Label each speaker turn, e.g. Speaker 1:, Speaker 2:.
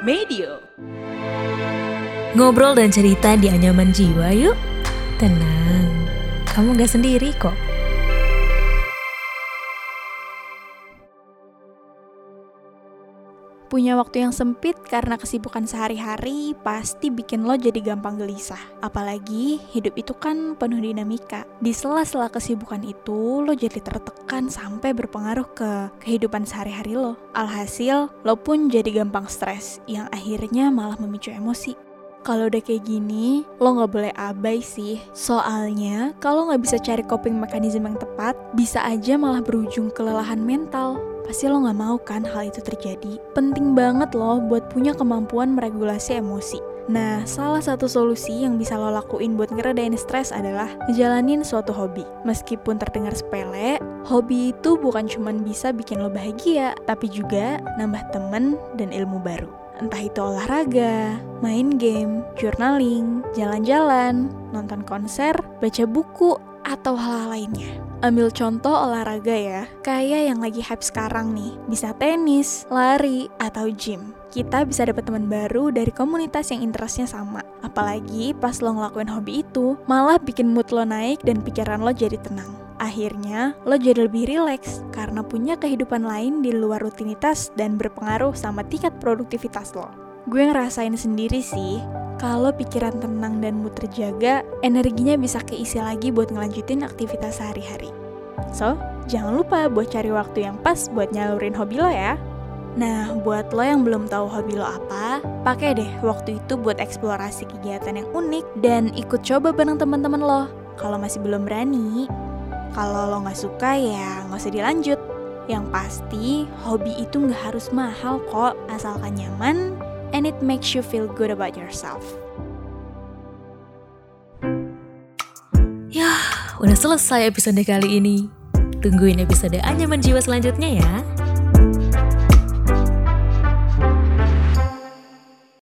Speaker 1: Medio.
Speaker 2: Ngobrol dan cerita di anyaman jiwa yuk. Tenang, kamu gak sendiri kok.
Speaker 3: Punya waktu yang sempit karena kesibukan sehari-hari pasti bikin lo jadi gampang gelisah. Apalagi hidup itu kan penuh dinamika. Di sela-sela kesibukan itu, lo jadi tertekan sampai berpengaruh ke kehidupan sehari-hari lo. Alhasil, lo pun jadi gampang stres yang akhirnya malah memicu emosi. Kalau udah kayak gini, lo nggak boleh abai sih. Soalnya, kalau nggak bisa cari coping mechanism yang tepat, bisa aja malah berujung kelelahan mental. Pasti lo nggak mau kan hal itu terjadi. Penting banget loh buat punya kemampuan meregulasi emosi. Nah, salah satu solusi yang bisa lo lakuin buat ngeredain stres adalah ngejalanin suatu hobi. Meskipun terdengar sepele, hobi itu bukan cuma bisa bikin lo bahagia, tapi juga nambah temen dan ilmu baru. Entah itu olahraga, main game, journaling, jalan-jalan, nonton konser, baca buku, atau hal-hal lainnya. Ambil contoh olahraga ya, kayak yang lagi hype sekarang nih, bisa tenis, lari, atau gym. Kita bisa dapat teman baru dari komunitas yang interestnya sama. Apalagi pas lo ngelakuin hobi itu, malah bikin mood lo naik dan pikiran lo jadi tenang. Akhirnya, lo jadi lebih rileks karena punya kehidupan lain di luar rutinitas dan berpengaruh sama tingkat produktivitas lo. Gue ngerasain sendiri sih, kalau pikiran tenang dan mood terjaga, energinya bisa keisi lagi buat ngelanjutin aktivitas sehari-hari. So, jangan lupa buat cari waktu yang pas buat nyalurin hobi lo ya. Nah, buat lo yang belum tahu hobi lo apa, pakai deh waktu itu buat eksplorasi kegiatan yang unik dan ikut coba bareng teman-teman lo. Kalau masih belum berani, kalau lo nggak suka ya nggak usah dilanjut. Yang pasti, hobi itu nggak harus mahal kok, asalkan nyaman and it makes you feel good about yourself.
Speaker 2: Yah, udah selesai episode kali ini. Tungguin episode Anyaman Jiwa selanjutnya ya.